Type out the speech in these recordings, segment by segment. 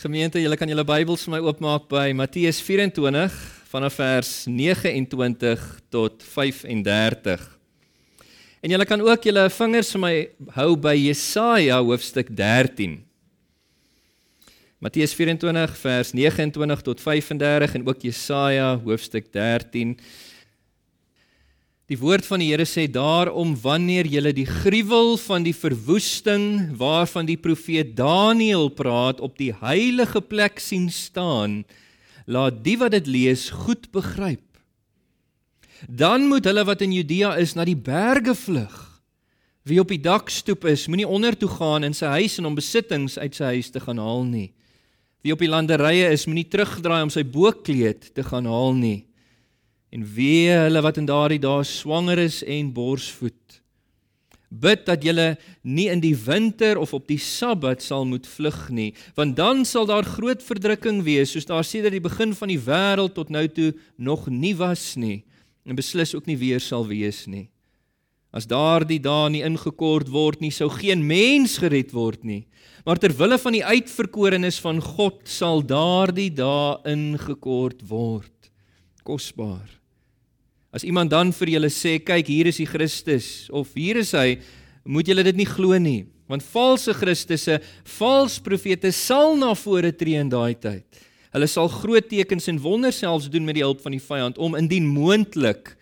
Gemeente, julle kan julle Bybels vir my oopmaak by Matteus 24 vanaf vers 29 tot 35. En julle kan ook julle vingers vir my hou by Jesaja hoofstuk 13. Matteus 24 vers 29 tot 35 en ook Jesaja hoofstuk 13. Die woord van die Here sê daarom wanneer julle die gruwel van die verwoesting waarvan die profeet Daniël praat op die heilige plek sien staan, laat die wat dit lees goed begryp. Dan moet hulle wat in Judea is na die berge vlug. Wie op die dakstoep is, moenie onder toe gaan in sy huis en om besittings uit sy huis te gaan haal nie. Wie op die landerye is, moenie terugdraai om sy bokkleed te gaan haal nie en wee hulle wat in daardie dae swanger is en borsvoed. Bid dat julle nie in die winter of op die Sabbat sal moet vlug nie, want dan sal daar groot verdrukking wees, soos daar sedert die begin van die wêreld tot nou toe nog nie was nie en beslis ook nie weer sal wees nie. As daardie dae nie ingekort word nie, sou geen mens gered word nie. Maar ter wille van die uitverkorenes van God sal daardie dae ingekort word. Kosbaar. As iemand dan vir julle sê, kyk, hier is die Christus of hier is hy, moet julle dit nie glo nie, want valse Christusse, vals profete sal na vore tree in daai tyd. Hulle sal groot tekens en wonders selfs doen met die hulp van die vyand om indien moontlik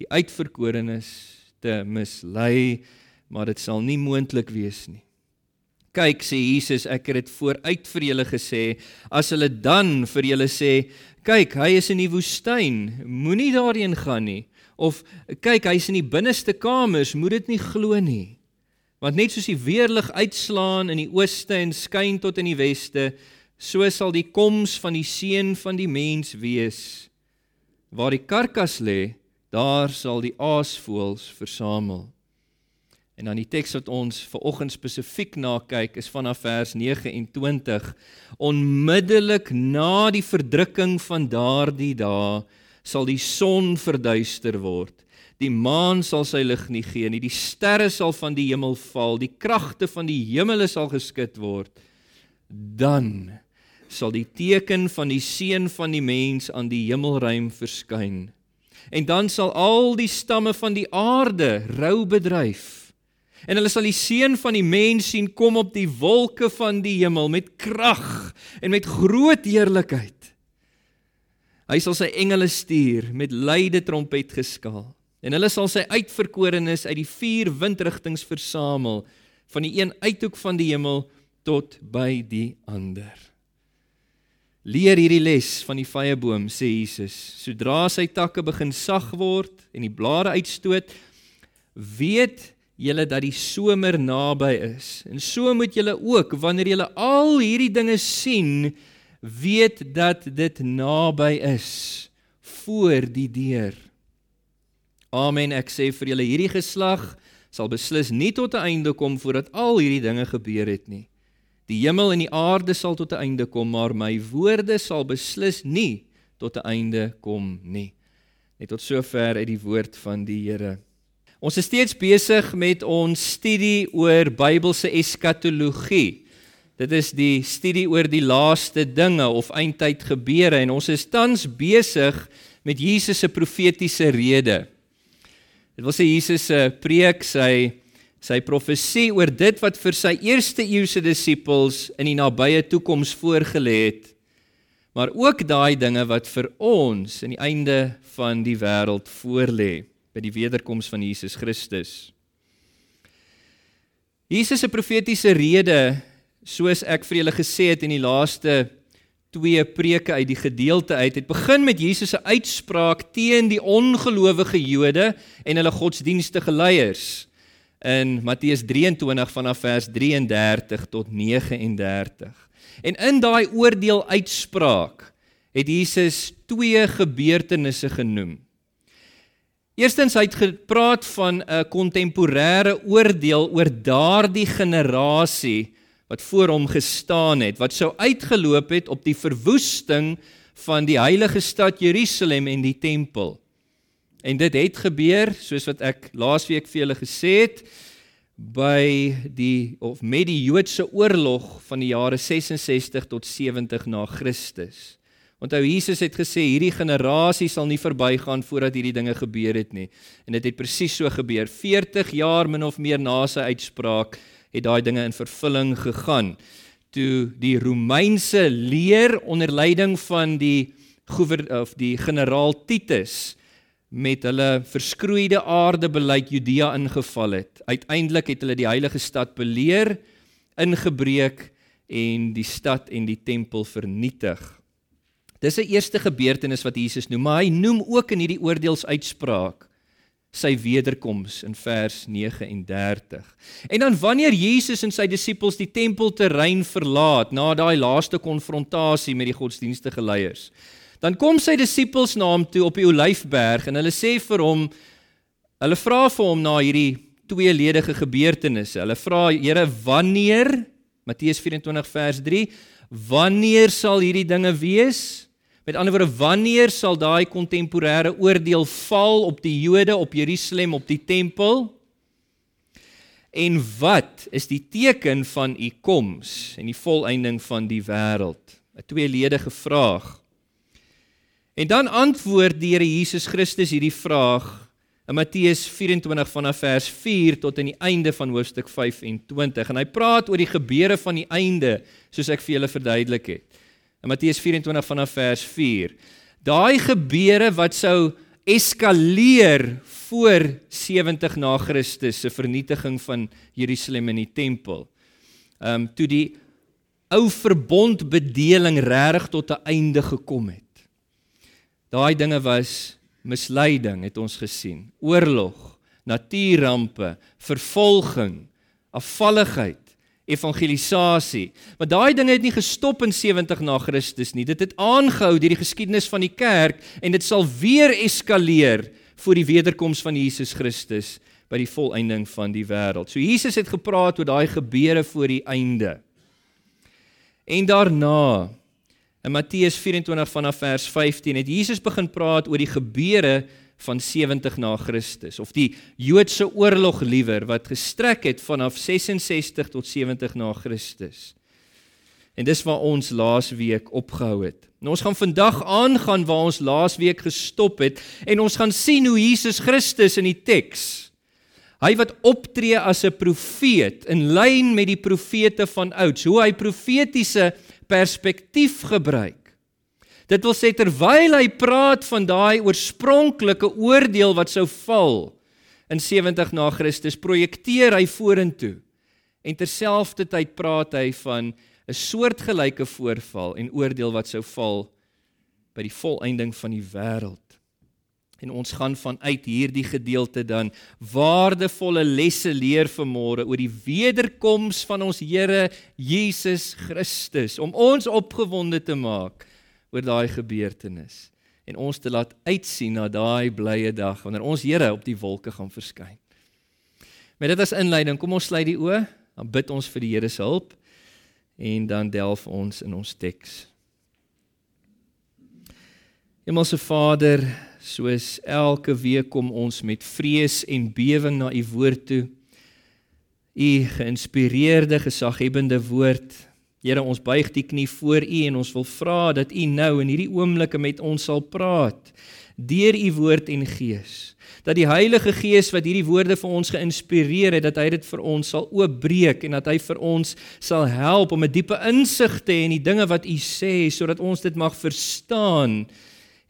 die uitverkorenes te mislei, maar dit sal nie moontlik wees nie. Kyk sê Jesus, ek het dit vooruit vir julle gesê, as hulle dan vir julle sê, kyk, hy is in die woestyn, moenie daarheen gaan nie, of kyk, hy's in die binneste kamers, moet dit nie glo nie. Want net soos die weerlig uitslaan in die ooste en skyn tot in die weste, so sal die koms van die seun van die mens wees. Waar die karkas lê, daar sal die aasvoëls versamel. En dan die teks wat ons ver oggend spesifiek na kyk is vanaf vers 29. Onmiddellik na die verdrukking van daardie dae sal die son verduister word. Die maan sal sy lig nie gee nie. Die sterre sal van die hemel val. Die kragte van die hemele sal geskit word. Dan sal die teken van die seun van die mens aan die hemelruim verskyn. En dan sal al die stamme van die aarde rou bedryf en hulle sal die seun van die mens sien kom op die wolke van die hemel met krag en met groot heerlikheid. Hy sal sy engele stuur met luide trompet geskaal en hulle sal sy uitverkorenes uit die vier windrigtings versamel van die een uithoek van die hemel tot by die ander. Leer hierdie les van die vyeboom sê Jesus, sodra sy takke begin sag word en die blare uitstoot, weet julle dat die somer naby is. En so moet julle ook wanneer julle al hierdie dinge sien, weet dat dit naby is voor die deur. Amen. Ek sê vir julle hierdie geslag sal beslis nie tot 'n einde kom voordat al hierdie dinge gebeur het nie. Die hemel en die aarde sal tot 'n einde kom, maar my woorde sal beslis nie tot 'n einde kom nie. Net tot sover uit die woord van die Here. Ons is steeds besig met ons studie oor Bybelse eskatologie. Dit is die studie oor die laaste dinge of eindtyd gebeure en ons is tans besig met Jesus se profetiese rede. Dit wil sê Jesus se preek, sy sy profesie oor dit wat vir sy eerste eeuse disippels in die nabye toekoms voorgelê het. Maar ook daai dinge wat vir ons in die einde van die wêreld voorlê by die wederkoms van Jesus Christus. Jesus se profetiese rede, soos ek vir julle gesê het in die laaste twee preke uit die gedeelte uit, het begin met Jesus se uitspraak teen die ongelowige Jode en hulle godsdienstige leiers in Matteus 23 vanaf vers 33 tot 39. En in daai oordeel uitspraak het Jesus twee gebeurtenisse genoem. Eerstens hy het gepraat van 'n kontemporêre oordeel oor daardie generasie wat voor hom gestaan het, wat sou uitgeloop het op die verwoesting van die heilige stad Jerusalem en die tempel. En dit het gebeur, soos wat ek laasweek vir julle gesê het, by die of met die Joodse oorlog van die jare 66 tot 70 na Christus. Onthou Jesus het gesê hierdie generasie sal nie verbygaan voordat hierdie dinge gebeur het nie. En dit het presies so gebeur. 40 jaar min of meer na sy uitspraak het daai dinge in vervulling gegaan. Toe die Romeinse leer onder leiding van die of die generaal Titus met hulle verskroeide aarde beleid Judea ingeval het. Uiteindelik het hulle die heilige stad beleer, ingebreek en die stad en die tempel vernietig. Dis 'n eerste gebeurtenis wat Jesus noem, maar hy noem ook in hierdie oordeelsuitspraak sy wederkoms in vers 39. En dan wanneer Jesus en sy disippels die tempelterrein verlaat na daai laaste konfrontasie met die godsdienstige leiers, dan kom sy disippels na hom toe op die Olyfberg en hulle sê vir hom hulle vra vir hom na hierdie tweeledige gebeurtenisse. Hulle vra Here, wanneer Matteus 24 vers 3, wanneer sal hierdie dinge wees? Met ander woorde, wanneer sal daai kontemporêre oordeel val op die Jode, op Jerusalem, op die tempel? En wat is die teken van u koms en die volëinding van die wêreld? 'n Tweeledige vraag. En dan antwoord die Here Jesus Christus hierdie vraag in Matteus 24 vanaf vers 4 tot aan die einde van hoofstuk 25 en hy praat oor die gebeure van die einde soos ek vir julle verduidelik het in Matteus 24 vanaf vers 4. Daai gebeure wat sou eskaleer voor 70 na Christus se vernietiging van Jerusalem en die tempel. Ehm um, toe die ou verbondbedeling regtig tot 'n einde gekom het. Daai dinge was misleiding het ons gesien. Oorlog, natuurrampe, vervolging, afvalligheid evangelisasie. Maar daai dinge het nie gestop in 70 na Christus nie. Dit het aangehou deur die geskiedenis van die kerk en dit sal weer eskaleer voor die wederkoms van Jesus Christus by die volëinding van die wêreld. So Jesus het gepraat oor daai gebeure voor die einde. En daarna in Matteus 24 vanaf vers 15 het Jesus begin praat oor die gebeure van 70 na Christus of die Joodse oorlog liewer wat gestrek het vanaf 66 tot 70 na Christus. En dis waar ons laas week opgehou het. En ons gaan vandag aangaan waar ons laas week gestop het en ons gaan sien hoe Jesus Christus in die teks hy wat optree as 'n profeet in lyn met die profete van ouds, hoe hy profetiese perspektief gebruik Dit wil sê terwyl hy praat van daai oorspronklike oordeel wat sou val in 70 na Christus, projekteer hy vorentoe. En terselfdertyd praat hy van 'n soortgelyke voorval en oordeel wat sou val by die volëinding van die wêreld. En ons gaan vanuit hierdie gedeelte dan waardevolle lesse leer vanmôre oor die wederkoms van ons Here Jesus Christus om ons opgewonde te maak oor daai gebeurtenis en ons te laat uitsien na daai blye dag wanneer ons Here op die wolke gaan verskyn. Met dit as inleiding, kom ons sluit die oë, dan bid ons vir die Here se hulp en dan delf ons in ons teks. Hemelse Vader, soos elke week kom ons met vrees en bewering na u woord toe. U geïnspireerde, gesaghebende woord Here, ons buig die knie voor U en ons wil vra dat U nou in hierdie oomblikke met ons sal praat deur U woord en Gees. Dat die Heilige Gees wat hierdie woorde vir ons geïnspireer het, dat hy dit vir ons sal oopbreek en dat hy vir ons sal help om 'n diepe insig te hê in die dinge wat U sê sodat ons dit mag verstaan.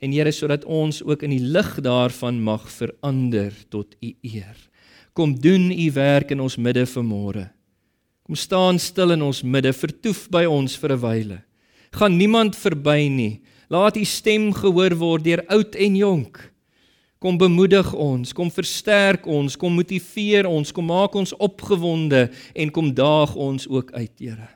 En Here, sodat ons ook in die lig daarvan mag verander tot U eer. Kom doen U werk in ons midde vanmôre. Kom staan stil in ons midde, vertoef by ons vir 'n wyle. Gaan niemand verby nie. Laat u stem gehoor word deur oud en jonk. Kom bemoedig ons, kom versterk ons, kom motiveer ons, kom maak ons opgewonde en kom daag ons ook uit, Here.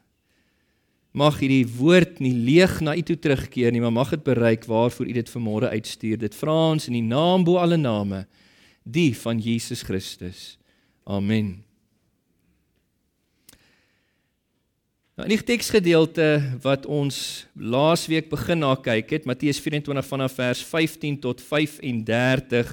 Mag hierdie woord nie leeg na u toe terugkeer nie, maar mag dit bereik waarvoor u dit vanmôre uitstuur. Dit vra ons in die naam bo alle name, die van Jesus Christus. Amen. Nou in die teksgedeelte wat ons laasweek begin na kyk het, Matteus 24 vanaf vers 15 tot 35,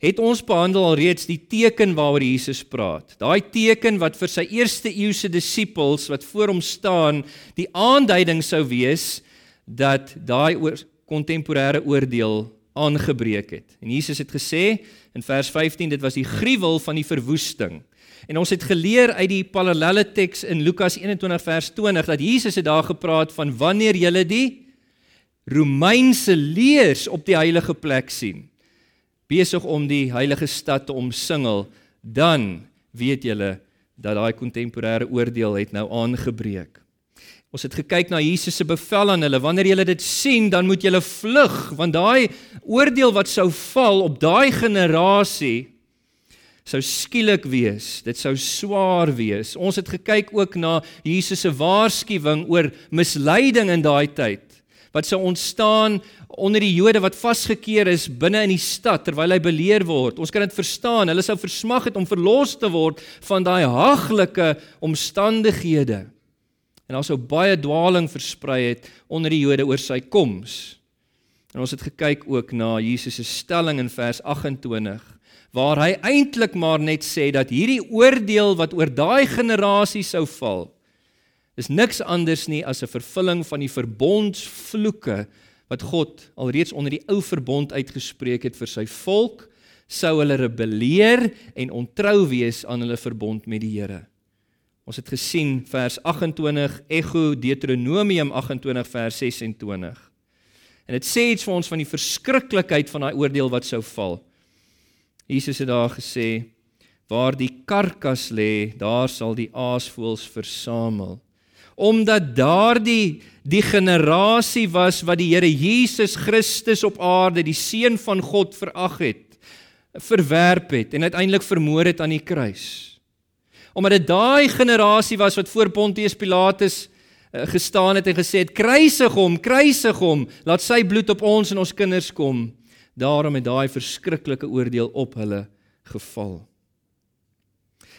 het ons behandel alreeds die teken waaroor Jesus praat. Daai teken wat vir sy eerste eeuse disippels wat voor hom staan, die aanduiding sou wees dat daai oor kontemporêre oordeel aangebreek het. En Jesus het gesê in vers 15 dit was die gruwel van die verwoesting. En ons het geleer uit die parallelle teks in Lukas 21 vers 20 dat Jesus het daar gepraat van wanneer jy die Romeinse leers op die heilige plek sien besig om die heilige stad te omsingel, dan weet julle dat daai kontemporêre oordeel het nou aangebreek. Ons het gekyk na Jesus se bevel aan hulle. Wanneer julle dit sien, dan moet julle vlug, want daai oordeel wat sou val op daai generasie sou skielik wees. Dit sou swaar wees. Ons het gekyk ook na Jesus se waarskuwing oor misleiding in daai tyd wat sou ontstaan onder die Jode wat vasgekeer is binne in die stad terwyl hy beleer word. Ons kan dit verstaan. Hulle sou versmag het om verlos te word van daai haglike omstandighede. En daar sou baie dwaaling versprei het onder die Jode oor sy koms. En ons het gekyk ook na Jesus se stelling in vers 28 waar hy eintlik maar net sê dat hierdie oordeel wat oor daai generasie sou val is niks anders nie as 'n vervulling van die verbondsvloeke wat God alreeds onder die ou verbond uitgespreek het vir sy volk sou hulle rebelleer en ontrou wees aan hulle verbond met die Here. Ons het gesien vers 28 Ego Deuteronomium 28 vers 26. En dit sê iets vir ons van die verskriklikheid van daai oordeel wat sou val. Jesus het daar gesê waar die karkas lê, daar sal die aasvoëls versamel omdat daardie die generasie was wat die Here Jesus Christus op aarde, die seun van God verag het, verwerp het en uiteindelik vermoor het aan die kruis. Omdat dit daai generasie was wat voor Pontius Pilatus uh, gestaan het en gesê het kruisig hom, kruisig hom, laat sy bloed op ons en ons kinders kom. Daarom het daai verskriklike oordeel op hulle geval.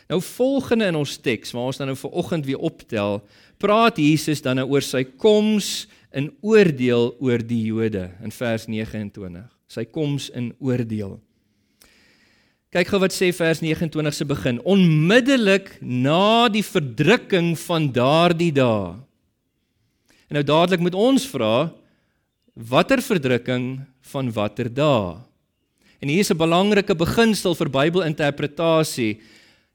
Nou volgende in ons teks waar ons dan nou vir oggend weer optel, praat Jesus dan nou oor sy koms in oordeel oor die Jode in vers 29. Sy koms in oordeel. Kyk gou wat sê vers 29 se begin. Onmiddellik na die verdrukking van daardie dae. En nou dadelik moet ons vra watter verdrukking van watter dae? En hier is 'n belangrike beginsel vir Bybelinterpretasie.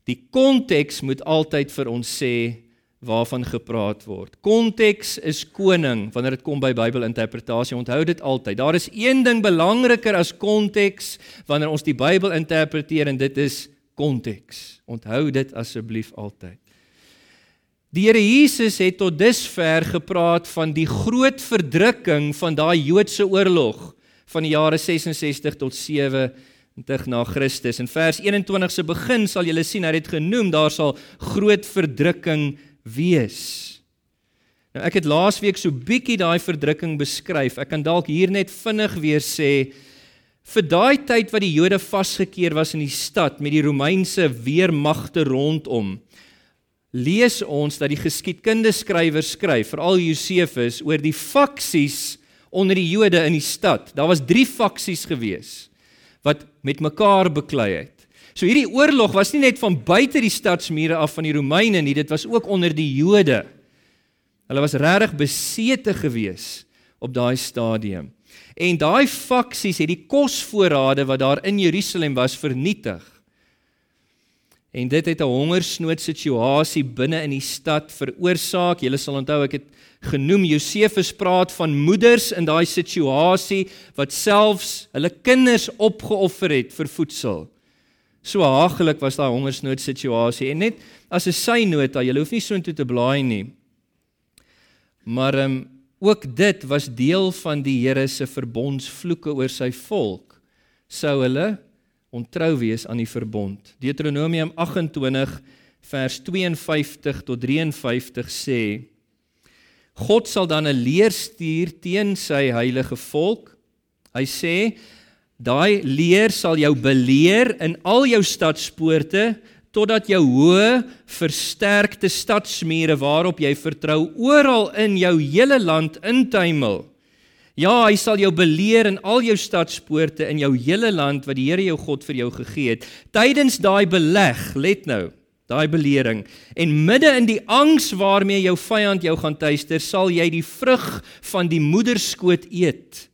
Die konteks moet altyd vir ons sê waarvan gepraat word. Konteks is koning wanneer dit kom by Bybelinterpretasie. Onthou dit altyd. Daar is een ding belangriker as konteks wanneer ons die Bybel interpreteer en dit is konteks. Onthou dit asseblief altyd. Die Here Jesus het tot dusver gepraat van die groot verdrukking van daai Joodse oorlog van die jare 66 tot 70 na Christus. In vers 21 se begin sal jy sien hy het genoem daar sal groot verdrukking wees. Nou ek het laasweek so bietjie daai verdrukking beskryf. Ek kan dalk hier net vinnig weer sê vir daai tyd wat die Jode vasgekeer was in die stad met die Romeinse weermagte rondom. Lees ons dat die geskiedkundige skrywer skryf, veral Josefus, oor die faksies onder die Jode in die stad. Daar was 3 faksies gewees wat met mekaar beklei het. So hierdie oorlog was nie net van buite die stadsmure af van die Romeine nie, dit was ook onder die Jode. Hulle was regtig besete gewees op daai stadium. En daai faksies het die kosvoorrade wat daar in Jerusalem was vernietig. En dit het 'n hongersnood situasie binne in die stad veroorsaak. Julle sal onthou ek het genoem Josefus praat van moeders in daai situasie wat selfs hulle kinders opgeoffer het vir voedsel. So hagelik was daai hongersnood situasie en net as 'n synota, jy hoef nie so intoe te blaai nie. Maar ehm um, ook dit was deel van die Here se verbondsvloeke oor sy volk. Sou hulle ontrou wees aan die verbond. Deuteronomium 28 vers 52 tot 53 sê God sal dan 'n leer stuur teen sy heilige volk. Hy sê Daai leer sal jou beleer in al jou stadspoorte totdat jou hoë versterkte stadsmure waarop jy vertrou oral in jou hele land intuimel. Ja, hy sal jou beleer in al jou stadspoorte in jou hele land wat die Here jou God vir jou gegee het. Tydens daai beleg, let nou, daai belering en midde in die angs waarmee jou vyand jou gaan tuister, sal jy die vrug van die moederskoot eet.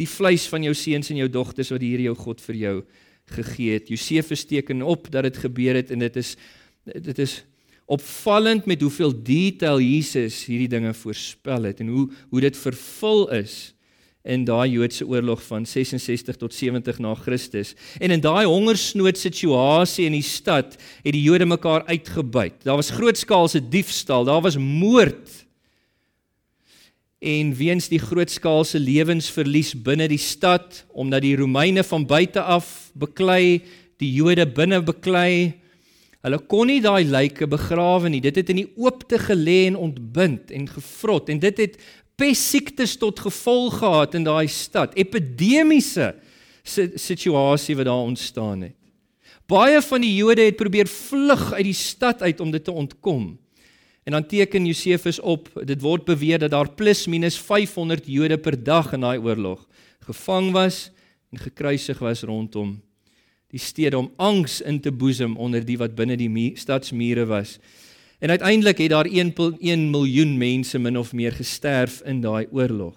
Die vleis van jou seuns en jou dogters wat die Here jou God vir jou gegee het. Josefus teken op dat dit gebeur het en dit is dit is opvallend met hoeveel detail Jesus hierdie dinge voorspel het en hoe hoe dit vervul is in daai Joodse oorlog van 66 tot 70 na Christus. En in daai hongersnood situasie in die stad het die Jode mekaar uitgebuit. Daar was grootskaalse diefstal, daar was moord. En weens die grootskaalse lewensverlies binne die stad omdat die Romeine van buite af beklei, die Jode binne beklei, hulle kon nie daai lyke begrawe nie. Dit het in die oopte gelê en ontbind en gevrot en dit het pestsiektes tot gevolg gehad in daai stad, epidemiese situasie wat daar ontstaan het. Baie van die Jode het probeer vlug uit die stad uit om dit te ontkom. En dan teken Josefus op, dit word beweer dat daar plus minus 500 Jode per dag in daai oorlog gevang was en gekruisig was rondom die stede om angs in te boesem onder die wat binne die stadsmure was. En uiteindelik het daar 1.1 miljoen mense min of meer gesterf in daai oorlog.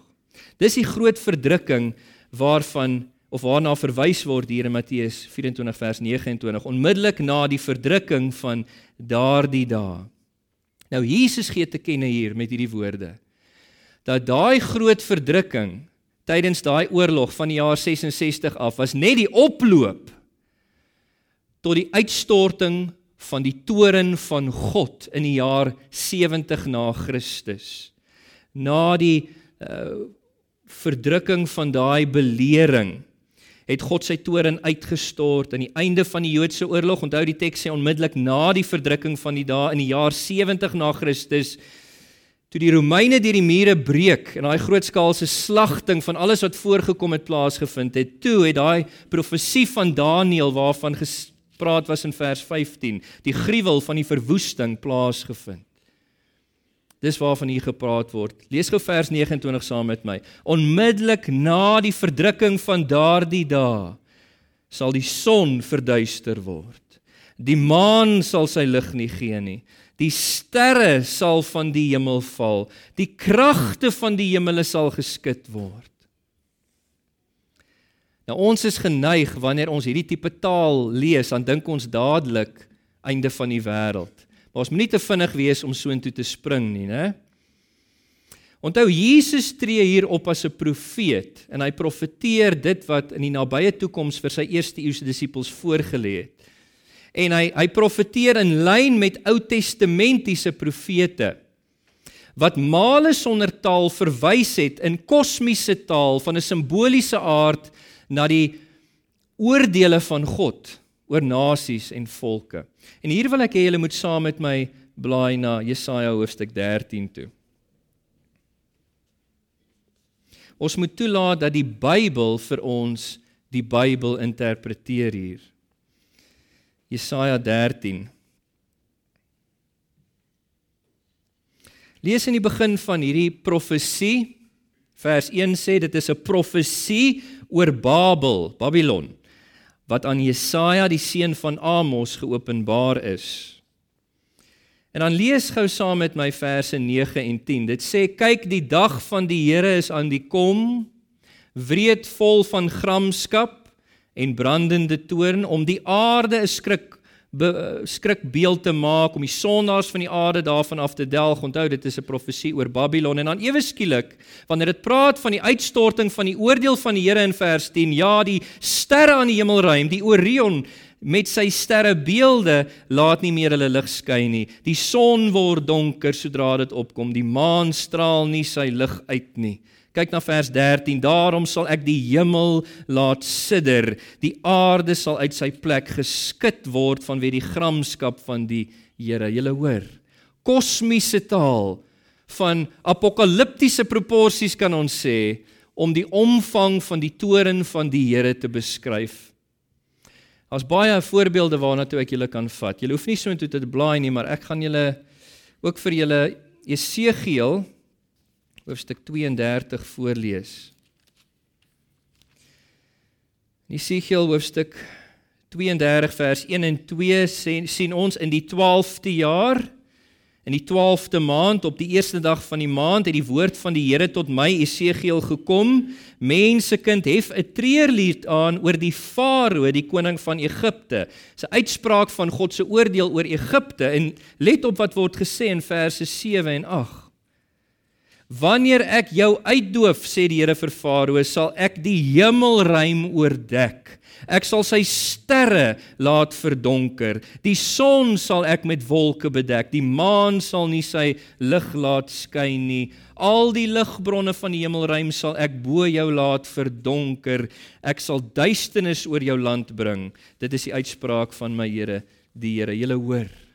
Dis die groot verdrukking waarvan of waarna verwys word hier in Matteus 24 vers 29 onmiddellik na die verdrukking van daardie dae. Nou Jesus gee te kenne hier met hierdie woorde dat daai groot verdrukking tydens daai oorlog van die jaar 66 af was net die oploop tot die uitstorting van die toren van God in die jaar 70 na Christus. Na die uh, verdrukking van daai belering het God sy toren uitgestort aan die einde van die Joodse oorlog. Onthou die teks sê onmiddellik na die verdrukking van die dae in die jaar 70 na Christus toe die Romeine deur die mure breek en daai grootskaalse slagting van alles wat voorgekom het plaasgevind het. Toe het daai profesie van Daniël waarvan praat was in vers 15, die gruwel van die verwoesting plaasgevind. Dis waarvan hier gepraat word. Lees gou vers 29 saam met my. Onmiddellik na die verdrukking van daardie dae sal die son verduister word. Die maan sal sy lig nie gee nie. Die sterre sal van die hemel val. Die kragte van die hemele sal geskit word. Nou ons is geneig wanneer ons hierdie tipe taal lees, dan dink ons dadelik einde van die wêreld. Maar ons moet nie te vinnig wees om so intoe te spring nie, né? Onthou Jesus tree hier op as 'n profeet en hy profeteer dit wat in die nabye toekoms vir sy eerste eeuse disippels voorgelê het. En hy hy profeteer in lyn met Ou Testamentiese profete wat male sonder taal verwys het in kosmiese taal van 'n simboliese aard na die oordeele van God oor nasies en volke. En hier wil ek hê julle moet saam met my blaai na Jesaja hoofstuk 13 toe. Ons moet toelaat dat die Bybel vir ons die Bybel interpreteer hier. Jesaja 13 Lees in die begin van hierdie profesie vers 1 sê dit is 'n profesie oor Babel, Babylon, wat aan Jesaja die seun van Amos geopenbaar is. En dan lees gou saam met my verse 9 en 10. Dit sê kyk die dag van die Here is aan die kom, wreed vol van gramskap en brandende toorn om die aarde 'n skrik skrikbeeld te maak om die sondaars van die aarde daarvan af te delg. Onthou dit is 'n profesie oor Babylon en dan ewe skielik wanneer dit praat van die uitstorting van die oordeel van die Here in vers 10, ja, die sterre aan die hemelruim, die Orion met sy sterrebeelde laat nie meer hulle lig skyn nie. Die son word donker sodra dit opkom. Die maan straal nie sy lig uit nie. Kyk na vers 13. Daarom sal ek die hemel laat sidder. Die aarde sal uit sy plek geskit word vanweë die gramskap van die Here. Julle hoor. Kosmiese taal van apokaliptiese proporsies kan ons sê om die omvang van die toren van die Here te beskryf. Daar's baie voorbeelde waarna toe ek julle kan vat. Julle hoef nie so intoe te blaai nie, maar ek gaan julle ook vir julle Esegiel hoofstuk 32 voorlees. In Jesegiel hoofstuk 32 vers 1 en 2 sien ons in die 12de jaar In die 12de maand op die eerste dag van die maand het die woord van die Here tot my Esegiel gekom. Mensekind hef 'n treurlied aan oor die Farao, die koning van Egipte. 'n Uitspraak van God se oordeel oor Egipte en let op wat word gesê in verse 7 en 8. Wanneer ek jou uitdoof, sê die Here vir Farao, sal ek die hemelruim oordek. Ek sal sy sterre laat verdonker. Die son sal ek met wolke bedek. Die maan sal nie sy lig laat skyn nie. Al die ligbronne van die hemelruim sal ek bo jou laat verdonker. Ek sal duisternis oor jou land bring. Dit is die uitspraak van my Here, die Here. Julle hoor.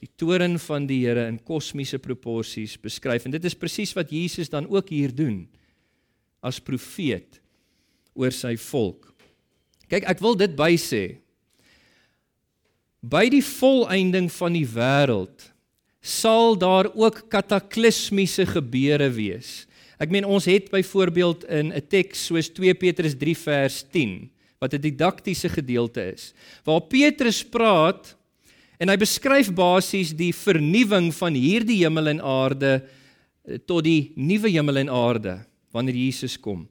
Die toren van die Here in kosmiese proporsies beskryf en dit is presies wat Jesus dan ook hier doen as profeet oor sy volk. Kyk, ek wil dit bysê. By die volëinding van die wêreld sal daar ook kataklismiese gebeure wees. Ek meen ons het byvoorbeeld in 'n teks soos 2 Petrus 3 vers 10 wat 'n didaktiese gedeelte is waar Petrus praat en hy beskryf basies die vernuwing van hierdie hemel en aarde eh, tot die nuwe hemel en aarde wanneer Jesus kom.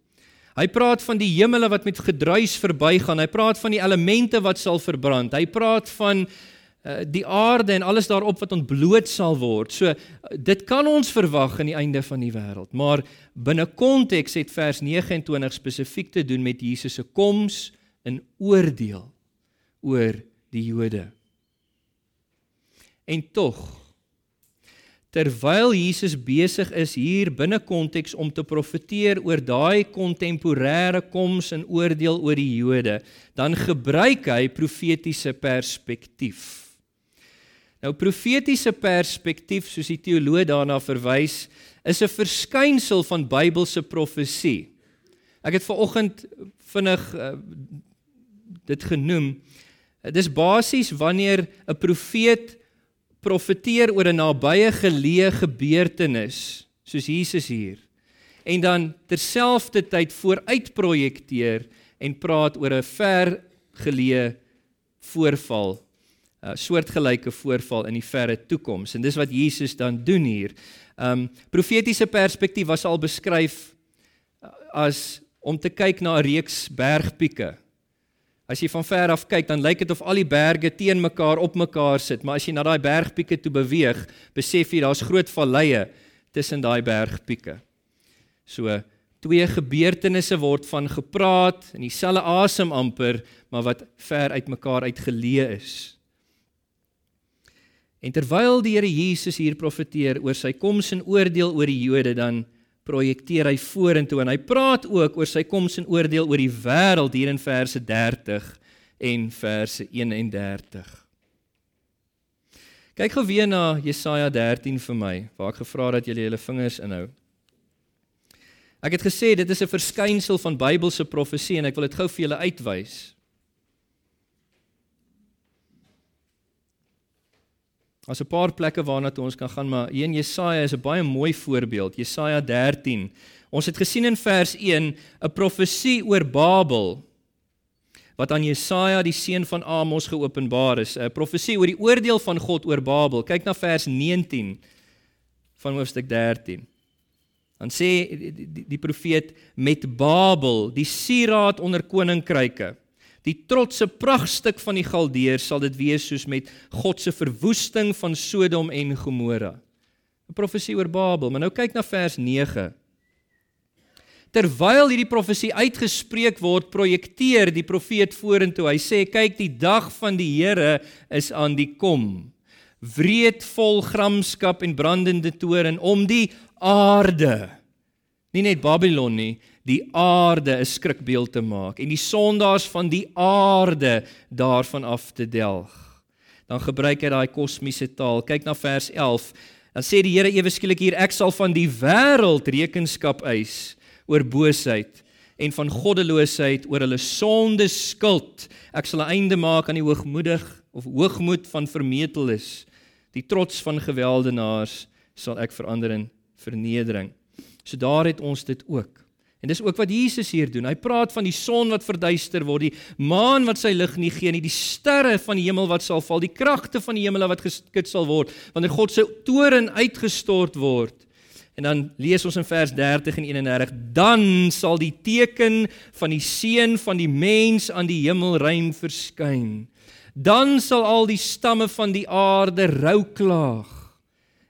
Hy praat van die hemele wat met gedruis verbygaan. Hy praat van die elemente wat sal verbrand. Hy praat van uh, die aarde en alles daarop wat ontbloot sal word. So dit kan ons verwag aan die einde van die wêreld. Maar binne konteks het vers 29 spesifiek te doen met Jesus se koms in oordeel oor die Jode. En tog terwyl Jesus besig is hier binne konteks om te profeteer oor daai kontemporêre koms en oordeel oor die Jode, dan gebruik hy profetiese perspektief. Nou profetiese perspektief, soos die teoloog daarna verwys, is 'n verskynsel van Bybelse profesie. Ek het vanoggend vinnig uh, dit genoem. Dit is basies wanneer 'n profeet profeteer oor 'n nabye geleë gebeurtenis soos Jesus hier en dan terselfdertyd vooruit projekteer en praat oor 'n ver geleë voorval 'n soortgelyke voorval in die verre toekoms en dis wat Jesus dan doen hier. Um profetiese perspektief was al beskryf as om te kyk na 'n reeks bergpieke As jy van ver af kyk, dan lyk dit of al die berge teen mekaar op mekaar sit, maar as jy na daai bergpieke toe beweeg, besef jy daar's groot valleie tussen daai bergpieke. So twee gebeurtenisse word van gepraat in dieselfde asem amper, maar wat ver uit mekaar uitgeleë is. En terwyl die Here Jesus hier profeteer oor sy koms en oordeel oor die Jode, dan projekteer hy vorentoe en hy praat ook oor sy koms en oordeel oor die wêreld hier in verse 30 en verse 31. Kyk gou weer na Jesaja 13 vir my waar ek gevra het dat julle julle vingers inhou. Ek het gesê dit is 'n verskynsel van Bybelse profesie en ek wil dit gou vir julle uitwys. Daar's 'n paar plekke waarna toe ons kan gaan, maar hier in Jesaja is 'n baie mooi voorbeeld, Jesaja 13. Ons het gesien in vers 1 'n profesie oor Babel wat aan Jesaja die seun van Amos geopenbaar is, 'n profesie oor die oordeel van God oor Babel. Kyk na vers 19 van hoofstuk 13. Dan sê die, die, die profeet met Babel, die sieraad onder koninkryke Die trotse pragtstuk van die Galdeërs sal dit wees soos met God se verwoesting van Sodom en Gomora. 'n Profesie oor Babel, maar nou kyk na vers 9. Terwyl hierdie profesie uitgespreek word, projekteer die profeet vorentoe. Hy sê: "Kyk, die dag van die Here is aan die kom. Wreed vol gramskap en brandende toorn om die aarde. Nie net Babylon nie, die aarde 'n skrikbeeld te maak en die sondaars van die aarde daarvan af te delg. Dan gebruik hy daai kosmiese taal. Kyk na vers 11. Dan sê die Here ewe skielik hier ek sal van die wêreld rekenskap eis oor boosheid en van goddeloosheid oor hulle sonde skuld. Ek sal 'n einde maak aan die hoogmoedig of hoogmoed van vermeteles. Die trots van gewelddenaars sal ek verander in vernedering. So daar het ons dit ook En dis ook wat Jesus hier doen. Hy praat van die son wat verduister word, die maan wat sy lig nie gee nie, die sterre van die hemel wat sal val, die kragte van die hemele wat geskit sal word wanneer God se toren uitgestort word. En dan lees ons in vers 30 en 31: Dan sal die teken van die seun van die mens aan die hemelruim verskyn. Dan sal al die stamme van die aarde rou klaag.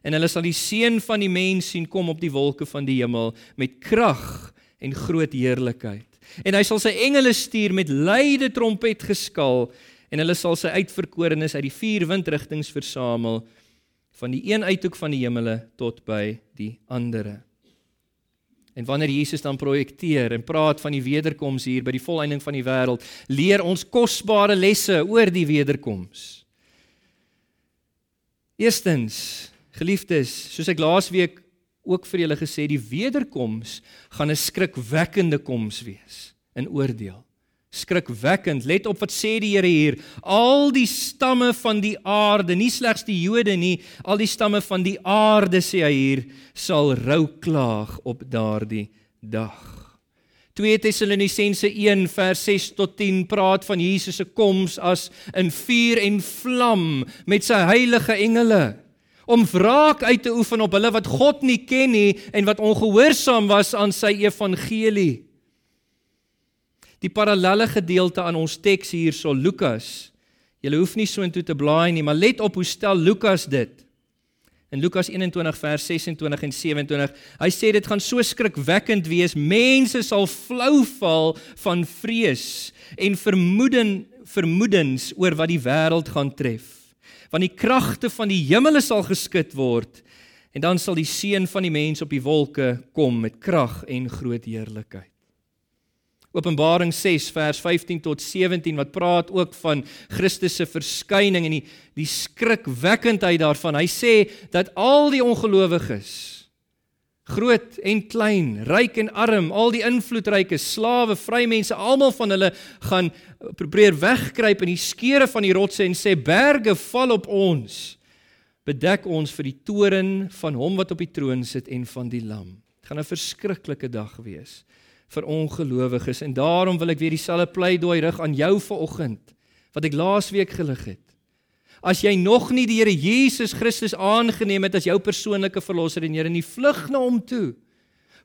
En hulle sal die seun van die mens sien kom op die wolke van die hemel met krag en groot heerlikheid. En hy sal sy engele stuur met luide trompet geskal en hulle sal sy uitverkorenes uit die vier windrigtings versamel van die een uithoek van die hemele tot by die andere. En wanneer Jesus dan projekteer en praat van die wederkoms hier by die volëinding van die wêreld, leer ons kosbare lesse oor die wederkoms. Eerstens, geliefdes, soos ek laasweek ook vir julle gesê die wederkoms gaan 'n skrikwekkende koms wees in oordeel. Skrikwekkend. Let op wat sê die Here hier. Al die stamme van die aarde, nie slegs die Jode nie, al die stamme van die aarde sê hy hier, sal rou klaag op daardie dag. 2 Tessalonisense 1 vers 6 tot 10 praat van Jesus se koms as in vuur en vlam met sy heilige engele om wraak uit te oefen op hulle wat God nie ken nie en wat ongehoorsaam was aan sy evangelie. Die parallelle gedeelte aan ons teks hierso Lukas. Jy hoef nie so intoe te blaai nie, maar let op hoe stel Lukas dit. In Lukas 21 vers 26 en 27, hy sê dit gaan so skrikwekkend wees, mense sal flou val van vrees en vermoeden vermoedens oor wat die wêreld gaan tref want die kragte van die hemele sal geskit word en dan sal die seun van die mens op die wolke kom met krag en groot heerlikheid. Openbaring 6 vers 15 tot 17 wat praat ook van Christus se verskyning en die die skrikwekkendheid daarvan. Hy sê dat al die ongelowiges groot en klein, ryk en arm, al die invloedryke, slawe, vrymense, almal van hulle gaan probeer wegkruip in die skeure van die rotse en sê berge val op ons. Bedek ons vir die toren van hom wat op die troon sit en van die lam. Dit gaan 'n verskriklike dag wees vir ongelowiges en daarom wil ek weer dieselfde pleidooi rig aan jou vanoggend wat ek laasweek gelig het. As jy nog nie die Here Jesus Christus aangeneem het as jou persoonlike verlosser en Here nie vlug na hom toe.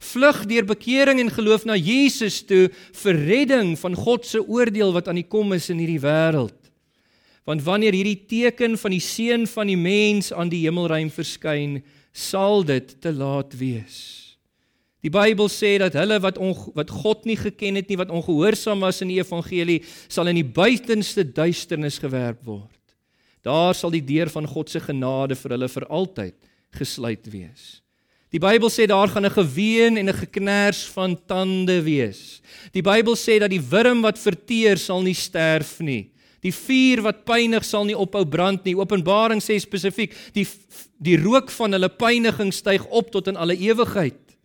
Vlug deur bekering en geloof na Jesus toe vir redding van God se oordeel wat aan die kom is in hierdie wêreld. Want wanneer hierdie teken van die seun van die mens aan die hemelruim verskyn, sal dit te laat wees. Die Bybel sê dat hulle wat on, wat God nie geken het nie, wat ongehoorsaam was in die evangelie, sal in die buitenste duisternis gewerp word. Daar sal die deur van God se genade vir hulle vir altyd gesluit wees. Die Bybel sê daar gaan 'n geween en 'n geknars van tande wees. Die Bybel sê dat die wurm wat verteer sal nie sterf nie. Die vuur wat pynig sal nie ophou brand nie. Openbaring sê spesifiek die die rook van hulle pyniging styg op tot in alle ewigheid.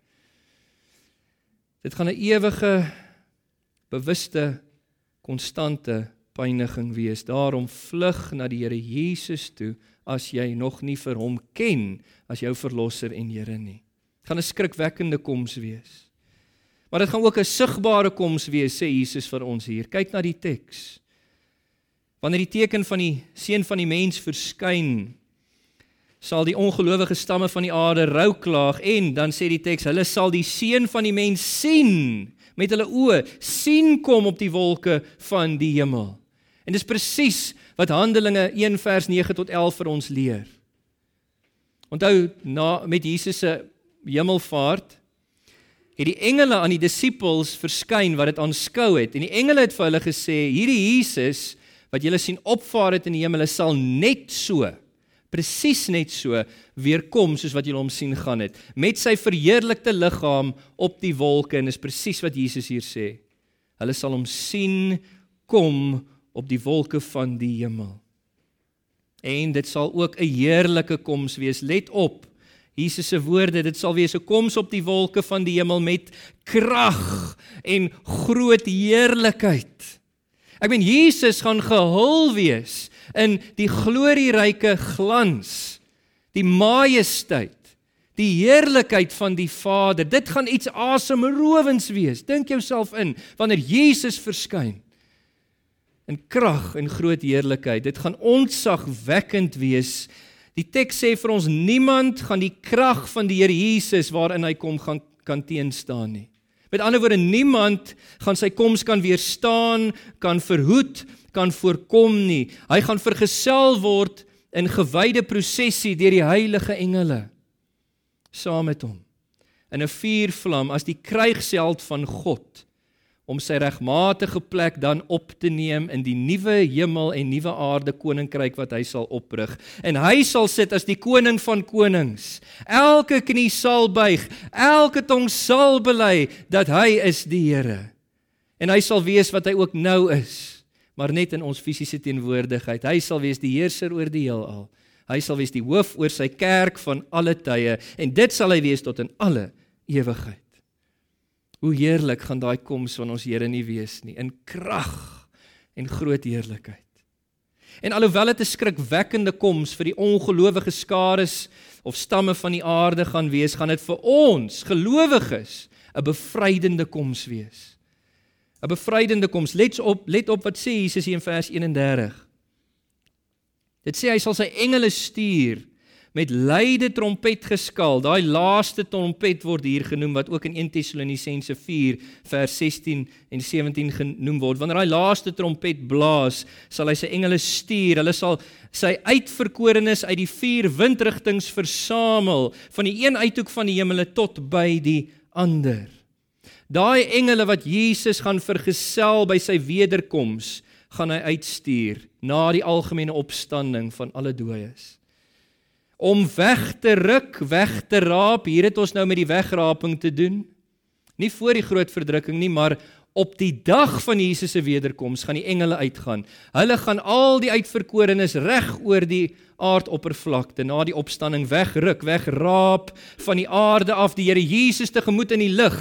Dit gaan 'n ewige bewuste konstante pyniging wees. Daarom vlug na die Here Jesus toe as jy nog nie vir hom ken as jou verlosser en Here nie. Dit gaan 'n skrikwekkende koms wees. Maar dit gaan ook 'n sigbare koms wees sê Jesus vir ons hier. Kyk na die teks. Wanneer die teken van die seun van die mens verskyn, sal die ongelowige stamme van die aarde rou klaag en dan sê die teks, hulle sal die seun van die mens sien met hulle oë, sien kom op die wolke van die hemel. En dis presies wat Handelinge 1 vers 9 tot 11 vir ons leer. Onthou na met Jesus se hemelvaart het die engele aan die disippels verskyn wat dit aanskou het. En die engele het vir hulle gesê hierdie Jesus wat julle sien opvaar het in die hemel sal net so presies net so weer kom soos wat julle hom sien gaan het. Met sy verheerlikte liggaam op die wolke. En is presies wat Jesus hier sê. Hulle sal hom sien kom op die wolke van die hemel. En dit sal ook 'n heerlike koms wees. Let op. Jesus se woorde, dit sal wees 'n koms op die wolke van die hemel met krag en groot heerlikheid. Ek meen Jesus gaan gehul wees in die glorieryke glans, die majesteit, die heerlikheid van die Vader. Dit gaan iets asemrowends wees. Dink jouself in wanneer Jesus verskyn in krag en groot heerlikheid. Dit gaan ontzagwekkend wees. Die teks sê vir ons niemand gaan die krag van die Here Jesus waarin hy kom gaan kan teenstaan nie. Met ander woorde niemand gaan sy koms kan weerstaan, kan verhoed, kan voorkom nie. Hy gaan vergesel word in gewyde prosessie deur die heilige engele saam met hom in 'n vuurvlam as die krygsheld van God om sy regmatige plek dan op te neem in die nuwe hemel en nuwe aarde koninkryk wat hy sal oprig. En hy sal sit as die koning van konings. Elke knie sal buig, elke tong sal bely dat hy is die Here. En hy sal wees wat hy ook nou is, maar net in ons fisiese teenwoordigheid. Hy sal wees die heerser oor die heelal. Hy sal wees die hoof oor sy kerk van alle tye en dit sal hy wees tot in alle ewigheid. Hoe heerlik gaan daai koms van ons Here nie wees nie in krag en groot heerlikheid. En alhoewel dit 'n skrikwekkende koms vir die ongelowige skares of stamme van die aarde gaan wees, gaan dit vir ons gelowiges 'n bevrydende koms wees. 'n Bevrydende koms. Let op, let op wat sê Jesus hier in vers 31. Dit sê hy sal sy engele stuur met luide trompet geskal. Daai laaste trompet word hier genoem wat ook in 1 Tessalonisense 4 vers 16 en 17 genoem word. Wanneer daai laaste trompet blaas, sal hy sy engele stuur. Hulle sal sy uitverkorenes uit die vier windrigtings versamel van die een uithoek van die hemele tot by die ander. Daai engele wat Jesus gaan vergesel by sy wederkoms, gaan hy uitstuur na die algemene opstanding van alle dooies om weg te ruk, weg te raap. Hier het ons nou met die wegraping te doen. Nie voor die groot verdrukking nie, maar op die dag van Jesus se wederkoms gaan die engele uitgaan. Hulle gaan al die uitverkorenes reg oor die aardoppervlakte na die opstanding wegruk, wegraap van die aarde af die Here Jesus te gemoed in die lig.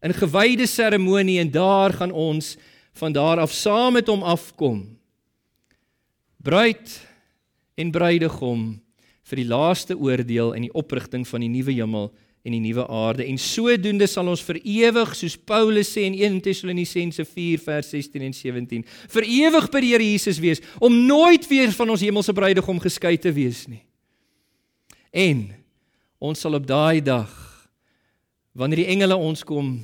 In gewyde seremonie en daar gaan ons van daar af saam met hom afkom. Bruid en bruidegom vir die laaste oordeel en die oprigting van die nuwe hemel en die nuwe aarde en sodoende sal ons vir ewig soos Paulus sê in 1 Tessalonisense 4 vers 16 en 17 vir ewig by die Here Jesus wees om nooit weer van ons hemelse bruidegom geskei te wees nie. En ons sal op daai dag wanneer die engele ons kom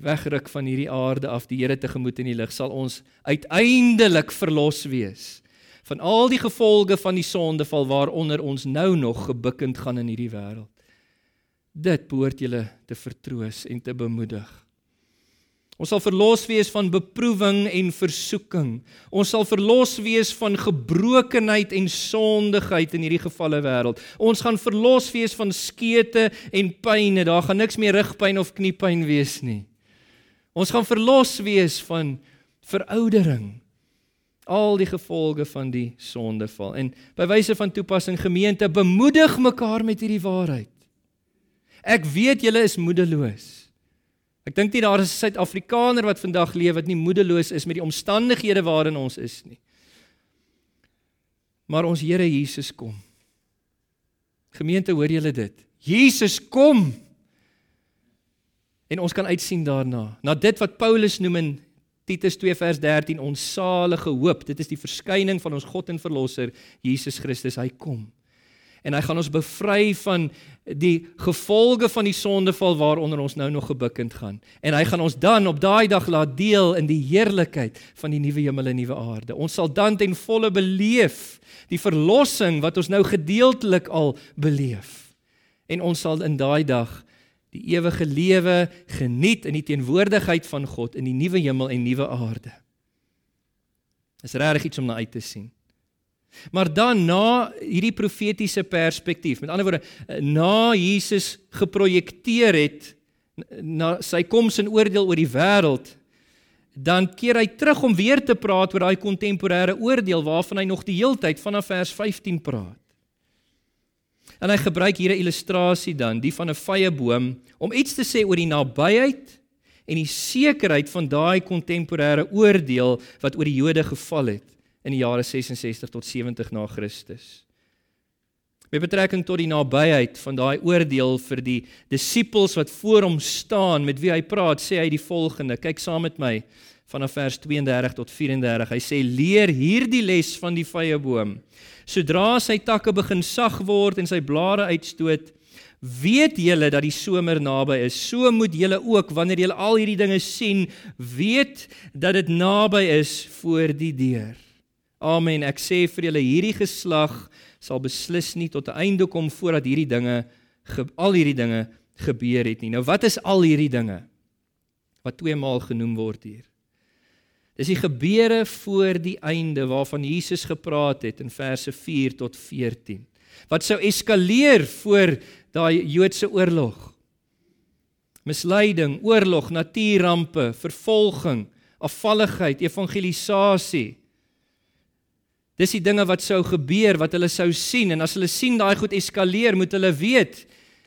wegruk van hierdie aarde af die Here tegemoet in die lig sal ons uiteindelik verlos wees van al die gevolge van die sondeval waaronder ons nou nog gebukkend gaan in hierdie wêreld. Dit behoort julle te vertroos en te bemoedig. Ons sal verlos wees van beproewing en versoeking. Ons sal verlos wees van gebrokenheid en sondigheid in hierdie gefalle wêreld. Ons gaan verlos wees van skete en pyne. Daar gaan niks meer rugpyn of kniepyn wees nie. Ons gaan verlos wees van veroudering al die gevolge van die sondeval. En by wyse van toepassing gemeente bemoedig mekaar met hierdie waarheid. Ek weet julle is moedeloos. Ek dink nie daar is 'n Suid-Afrikaner wat vandag leef wat nie moedeloos is met die omstandighede waarin ons is nie. Maar ons Here Jesus kom. Gemeente, hoor julle dit? Jesus kom. En ons kan uitsien daarna, na dit wat Paulus noem in Titus 2 vers 13 ons salige hoop. Dit is die verskyning van ons God en verlosser Jesus Christus. Hy kom. En hy gaan ons bevry van die gevolge van die sondeval waaronder ons nou nog gebukkend gaan. En hy gaan ons dan op daai dag laat deel in die heerlikheid van die nuwe hemel en nuwe aarde. Ons sal dan ten volle beleef die verlossing wat ons nou gedeeltelik al beleef. En ons sal in daai dag die ewige lewe geniet in die teenwoordigheid van God in die nuwe hemel en nuwe aarde. Is regtig iets om na uit te sien. Maar dan na hierdie profetiese perspektief, met ander woorde, na Jesus geprojekteer het na sy koms en oordeel oor die wêreld, dan keer hy terug om weer te praat oor daai kontemporêre oordeel waarvan hy nog die heeltyd vanaf vers 15 praat. En hy gebruik hier 'n illustrasie dan, die van 'n vye boom, om iets te sê oor die nabyheid en die sekerheid van daai kontemporêre oordeel wat oor die Jode geval het in die jare 66 tot 70 na Christus. met betrekking tot die nabyheid van daai oordeel vir die disippels wat voor hom staan met wie hy praat, sê hy die volgende. Kyk saam met my vanaf vers 32 tot 34. Hy sê: "Leer hierdie les van die vrye boom. Sodra sy takke begin sag word en sy blare uitstoot, weet julle dat die somer naby is. So moet julle ook wanneer julle al hierdie dinge sien, weet dat dit naby is voor die deur." Amen. Ek sê vir julle hierdie geslag sal beslis nie tot 'n einde kom voordat hierdie dinge al hierdie dinge gebeur het nie. Nou wat is al hierdie dinge wat twee maal genoem word hier? Dis die gebeure voor die einde waarvan Jesus gepraat het in verse 4 tot 14. Wat sou eskaleer voor daai Joodse oorlog? Misleiding, oorlog, natuurampe, vervolging, afvalligheid, evangelisasie. Dis die dinge wat sou gebeur, wat hulle sou sien en as hulle sien daai goed eskaleer, moet hulle weet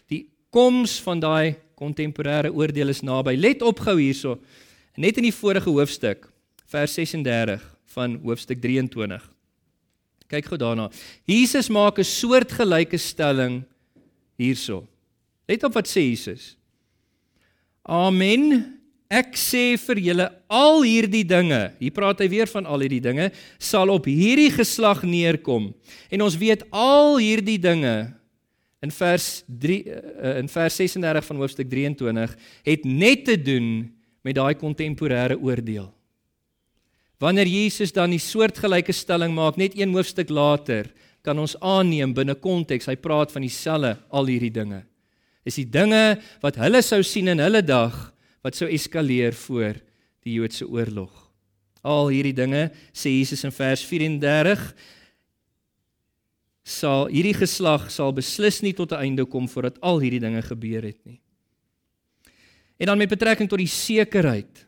die koms van daai kontemporêre oordeel is naby. Let op gou hierso. Net in die vorige hoofstuk, vers 36 van hoofstuk 23. Kyk gou daarna. Jesus maak 'n soortgelyke stelling hierso. Let op wat sê Jesus. Amen. Ek sê vir julle al hierdie dinge, hier praat hy weer van al hierdie dinge, sal op hierdie geslag neerkom. En ons weet al hierdie dinge in vers 3 eh, in vers 36 van hoofstuk 23 het net te doen met daai kontemporêre oordeel. Wanneer Jesus dan die soortgelyke stelling maak net een hoofstuk later, kan ons aanneem binne konteks hy praat van dieselfde al hierdie dinge. Dis die dinge wat hulle sou sien in hulle dag wat sou eskaleer voor die Joodse oorlog. Al hierdie dinge sê Jesus in vers 34 sal hierdie geslag sal beslis nie tot 'n einde kom voordat al hierdie dinge gebeur het nie. En dan met betrekking tot die sekerheid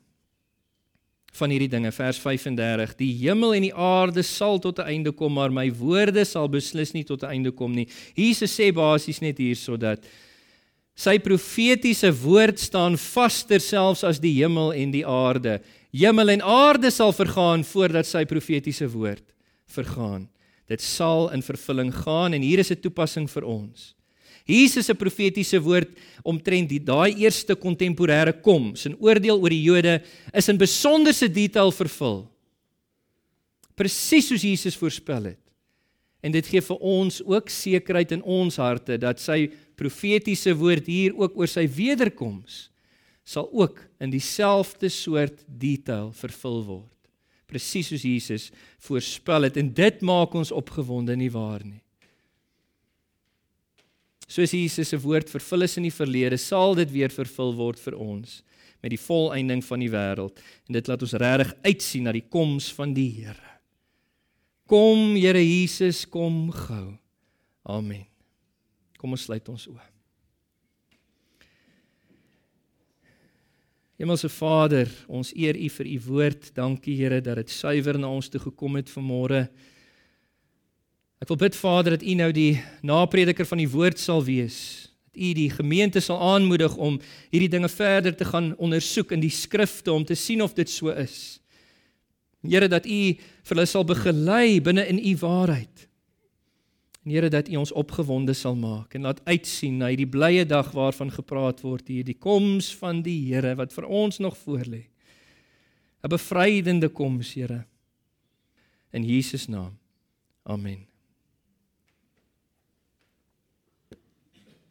van hierdie dinge vers 35 die hemel en die aarde sal tot 'n einde kom maar my woorde sal beslis nie tot 'n einde kom nie. Jesus sê basies net hier sodat Sy profetiese woord staan vaster selfs as die hemel en die aarde. Hemel en aarde sal vergaan voordat sy profetiese woord vergaan. Dit sal in vervulling gaan en hier is 'n toepassing vir ons. Jesus se profetiese woord omtrent die daai eerste kontemporêre koms en oordeel oor die Jode is in besonderse detail vervul. Presies soos Jesus voorspel het. En dit gee vir ons ook sekerheid in ons harte dat sy profetiese woord hier ook oor sy wederkoms sal ook in dieselfde soort detail vervul word. Presies soos Jesus voorspel het en dit maak ons opgewonde nie waar nie. Soos Jesus se woord vervul is in die verlede, sal dit weer vervul word vir ons met die volëinding van die wêreld en dit laat ons regtig uitsien na die koms van die Here. Kom Here Jesus, kom gou. Amen. Kom ons sluit ons oë. Hemelse Vader, ons eer U vir U woord. Dankie Here dat dit suiwer na ons toe gekom het vanmôre. Ek wil bid Vader dat U nou die naprediker van die woord sal wees. Dat U die gemeente sal aanmoedig om hierdie dinge verder te gaan ondersoek in die skrifte om te sien of dit so is. Here dat U vir hulle sal begelei binne in U waarheid. En Here dat U ons opgewonde sal maak en laat uitsien na hierdie blye dag waarvan gepraat word hier, die koms van die Here wat vir ons nog voorlê. 'n Bevrydende koms, Here. In Jesus naam. Amen.